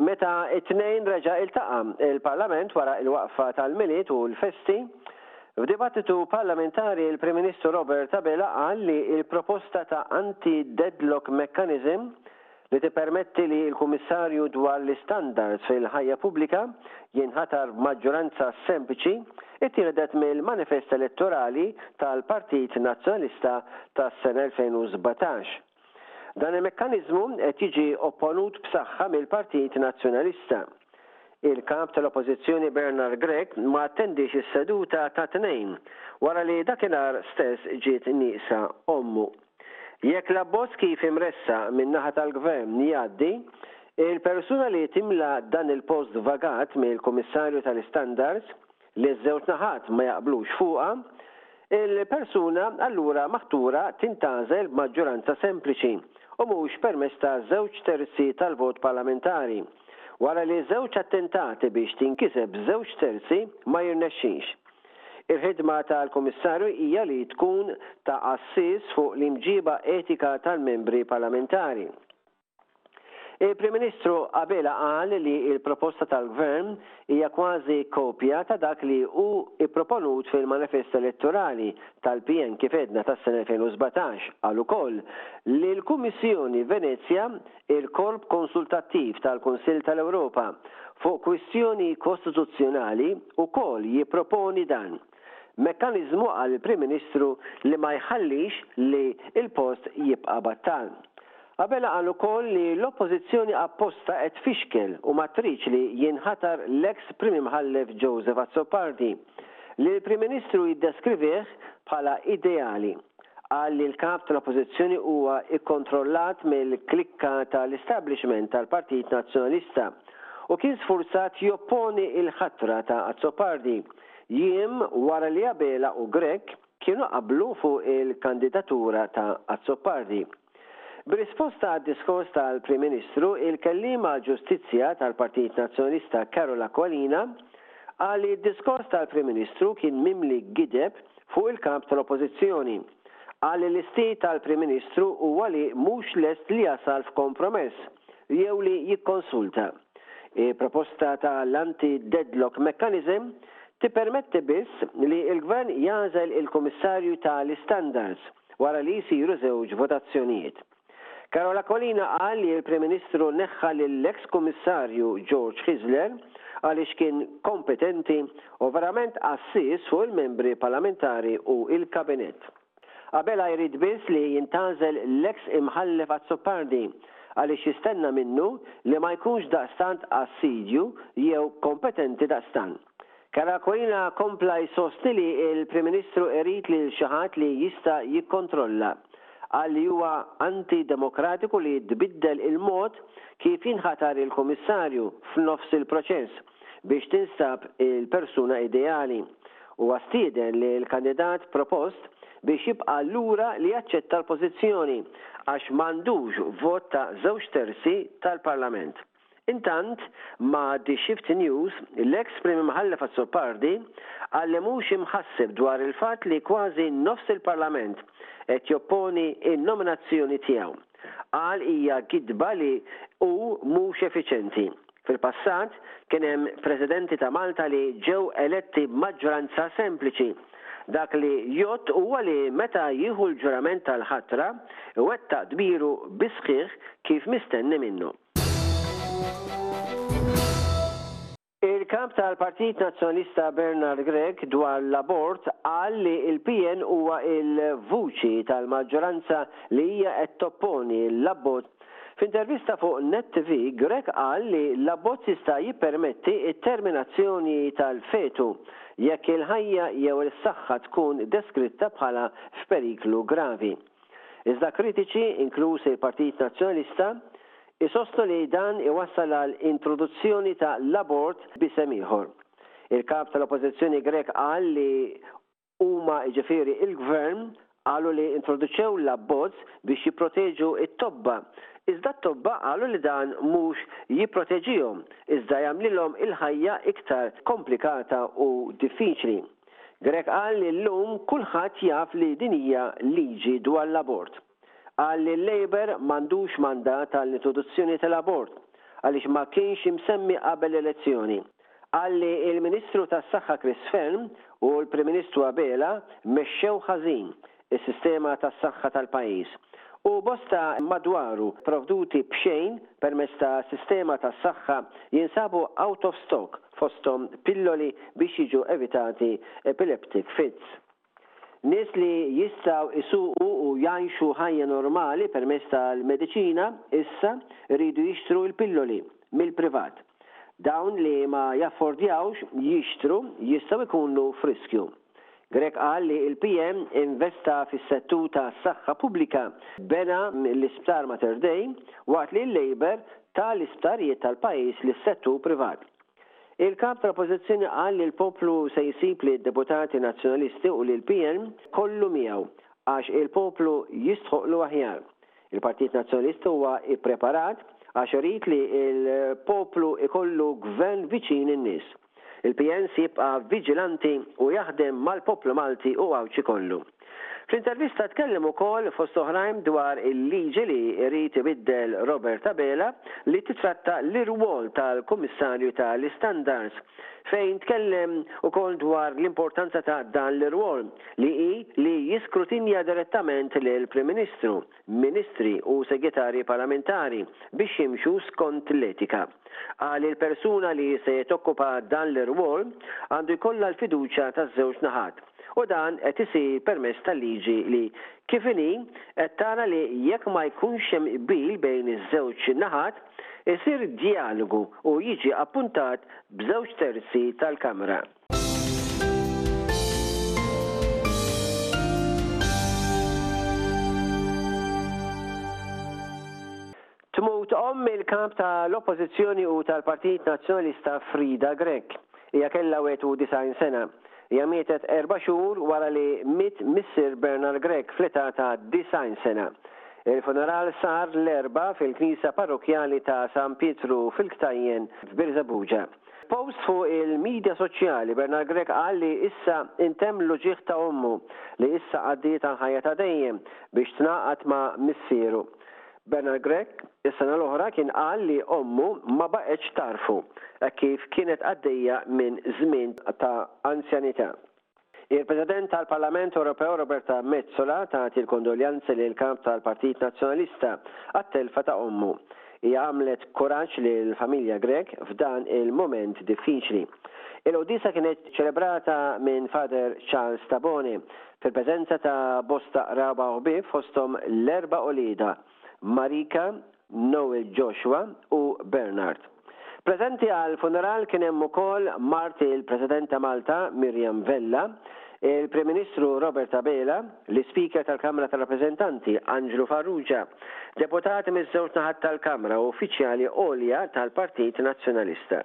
Meta t-Tnejn reġa' iltaqa' l-Parlament wara l-waqfa tal-Milied u l-festi, f'dibattitu parlamentari l-Prim Ministru Robert Abela qal li l-proposta ta' anti-deadlock mechanism Li tippermetti li l-Kummissarju dwar l-Istandards fil-Ħajja Pubblika jinħatar b'maġġoranza sempliċi ttieħdet mill-Manifest Elettorali tal-Partit Nazzjonalista tas-sena 2017. Dan il-mekkaniżmu qed jiġi opponut b'saħħa mill-Partit Nazzjonalista. Il-Kap tal-Oppożizzjoni Bernard Grech ma attendiex is-seduta tat-Tnejn wara li dakinhar stess ġiet nieqsa ommu. Jekk l-abbozz kif imressaq min-naħa tal-Gvern jgħaddi, il-persuna li timla dan il-post vagat mill-Kummissarju tal-Istandards, li ż-żewġ naħat ma jaqblux fuqha, il-persuna allura maħtura tintgħażel b'maġġoranza sempliċi u mhux permezz ta' żewġ terzi tal-vot parlamentari, wara li żewġ attentati biex tinkiseb żewġ terzi ma jirnexxix. Il-ħidma tal-Kummissarju hija li tkun ta' għassies fuq l-imġiba etika tal-membri parlamentari. Il-Prim Ministru qabilha qal li l-proposta tal-Gvern hija kważi kopja ta' dak li hu pproponut fil-manifest elettorali tal-PN kif għedna tas-sena 2017. Qal ukoll li l-Kummissjoni Venezja Il-Korp Konsultattiv tal-Kunsill tal-Ewropa fuq Kwistjoni Kostituzzjonali wkoll jipproponi dan, mekkaniżmu qal il-Prim Ministru li ma jħallix li l-post jibqa' battal. Abela qal ukoll li l-Oppożizzjoni apposta qed tfixkel u ma tridx li jinħatar l-eks Prim Imħallef Joseph Azzopardi, li l-Prim Ministru jiddeskrivih bħala ideali. Qal li l-Kap tal-Oppożizzjoni huwa kkontrollat mill-klikka tal-establishment tal-Partit Nazzjonalista u kien sfurzat jopponi l-ħatra ta' Azzopardi jiem wara li Abela u Grech kienu qablu fuq il-kandidatura ta' Azzopardi. B'risposta għad-diskors tal-Prim Ministru, il-Kelliem għall-Ġustizzja tal-Partit Nazzjonalista Carol Aquilina qal li d-diskors tal-Prim Ministru kien mimli gideb fuq il-kamp tal-Oppożizzjoni. Qal li l-isti tal-Prim Ministru huwa li mhux lest li jasal f'kompromess jew li jikkonsulta. Il-proposta ta' l-anti-deadlock mechanism tippermetti biss li l-Gvern jagħżel il-Kummissarju ta' l-istandards. wara li jsiru żewġ votazzjonijiet. Karol Aquilina qal li l-Prim Ministru neħħa lill-eks Kummissarju George Khisler għaliex kien kompetenti u verament għassies fuq il-membri Parlamentari u l-Kabinett. Abela jrid biss li jintgħażel l-eks Imħallef Azzopardi għaliex jistenna minnu li ma jkunx daqstant assidju jew kompetenti daqstant. Caracuina kompla jsostni li l-Prim Ministru irid lil xi ħadd li jista' jikkontrolla. Qal li huwa anti-demokratiku li tbiddel il-mod kif jinħatar il-Kummissarju f'nofs il-proċess biex tinstab il-persuna ideali. Huwa stieden lill-kandidat propost biex jibqa' lura li jaċċetta l-pożizzjoni għax m'għandux vot ta' żewġ terzi tal-Parlament. Intant, ma' The Shift News, l-eks Prim Imħallef Azzopardi qal li mhux imħasseb dwar il-fatt li kważi nofs il-Parlament qed jopponi n-nominazzjoni tiegħu. Qal hija gidba li hu mhux effiċenti. Fil-passat, kien hemm Presidenti ta' Malta li ġew eletti b'maġġoranza sempliċi. Dak li jgħodd huwa li meta jieħu l-ġurament tal-ħatra, iwettaq dmiru bis-sħiħ kif mistenni minnu. Il-Kap tal-Partit Nazzjonalista Bernard Grech dwar l-abort qal li l-PN huwa l-vuċi tal-maġġoranza li hija qed topponi l-abbozz F'intervista fuq Net TV, Grech qal li l-abbozz jista' jippermetti t-terminazzjoni tal-fetu jekk il-ħajja jew is-saħħa tkun deskritta bħala f'periklu gravi. Iżda kritiċi, inkluż il-Partit Nazzjonalista, isostnu li dan iwassal għal introduzzjoni ta' l-abort b'isem ieħor. Il-Kap tal-Oppożizzjoni Grech qal li huma, jiġifieri il-Gvern, qalu li introduċew l-abbozz biex jipproteġu t-tobba, iżda t-tobba qalu li dan mhux jipproteġihom, iżda jagħmlilhom il-ħajja iktar komplikata u diffiċli. Grech qal li llum kulħadd jaf li din hija liġi dwar l-abort. Qal li l-Labour m'għandux mandat għall-introduzzjoni tal-abort għaliex ma kienx imsemmi qabel l-elezzjoni. Qal li l-Ministru tas-Saħħa Chris Fearne u l-Prim Ministru Abela mexxew ħażin, is-sistema tas-saħħa tal-pajjiż u bosta madwaru provduti b'xejn permezz ta' sistema tas-saħħa jinsabu out of stock fosthom pilloli biex jiġu evitati epileptic fits. Nies li jistgħu jsuqu u jgħixu ħajja normali permezz tal-mediċina issa jridu jixtru l-pilloli mill-privat. Dawn li ma jaffordjawx jixtru jistgħu jkunu f'riskju. Grech qal li l-PM investa fis-settur tas-saħħa pubblika, bena l-Isptar Mater Dei, waqt li l-Labour ta l-isptarijiet tal-pajjiż lis-settur privat. Il-Kap tal-Oppożizzjoni qal li l-poplu se jsib lid-Deputati Nazzjonalisti u lill-PN kollu miegħu għax il-poplu jistħoqqlu aħjar. Il-Partit Nazzjonalista huwa ippreparat għax irid li l-poplu jkollu Gvern viċin in-nies. Il-PN se jibqa' viġilanti u jaħdem mal-poplu Malti u Għawdxi kollu. Fl-intervista tkellem ukoll, fost oħrajn, dwar il-liġi li jrid ibiddel Robert Abela li tittratta l-irwol tal-Kummissarju ta' l-Istandards, fejn tkellem ukoll dwar l-importanza ta' dan l-irwol, li hi li jiskrutinja direttament lill-Prim Ministru, Ministri u Segretarji Parlamentari biex jimxu skont l-etika. Qal li l-persuna li se tokkupa dan l-irwol għandu jkollha l-fiduċja taż-żewġ naħat u dan qed isir permezz tal-liġi li, kif inhi, qed tara li jekk ma jkunx hemm qbil bejn iż-żewġ naħat, isir djalogu u jiġi appuntat b'żewġ terzi tal-Kamra. Tmut omm il-Kap ta' l-Oppożizzjoni u tal-Partit Nazzjonalista Frieda Grech. Hija kellha 91 sena. Hija mietet erba' xhur wara li miet missier Bernard Grech fl-età ta' 90 sena. Il-funeral sar l-Erbgħa fil-Knisja Parrokkjali ta' San Pietru fil-Ktajjen f'Birżebbuġa. F'post fuq il-midja soċjali, Bernard Grech qal li issa ntemm l-uġigħ ta' ommu, li issa għaddiet għal ħajja ta' dejjem, biex tngħaqad ma' missieru. Bernard Grech, is-sena l-oħra kien qal li ommu ma baqgħetx tagħrfu, hekk kif kienet għaddejja minn żmien ta' anzjanità. Il-President tal-Parlament Ewropew Roberta Metsola tagħti l-kondoljanzi lill-Kap tal-Partit Nazzjonalista għat-telfa ta' ommu. Hija għamlet kuraġġ lill-familja Grech f'dan il-mument diffiċli. Il-quddiesa kienet ċelebrata minn Father Charles Tabone fil-preżenza ta' bosta qraba u ħbieb fosthom l-erba' uliedha. Marika, Noel Joshua u Bernard. Preżenti għall-funeral kien hemm ukoll mart il-President ta' Malta, Miriam Vella, il-Prim Ministru Robert Abela, l-Ispeaker tal-Kamra tar-Rappreżentanti, Anġlu Farrugia, deputati miż-żewġ naħat tal-Kamra u uffiċjali għolja tal-Partit Nazzjonalista.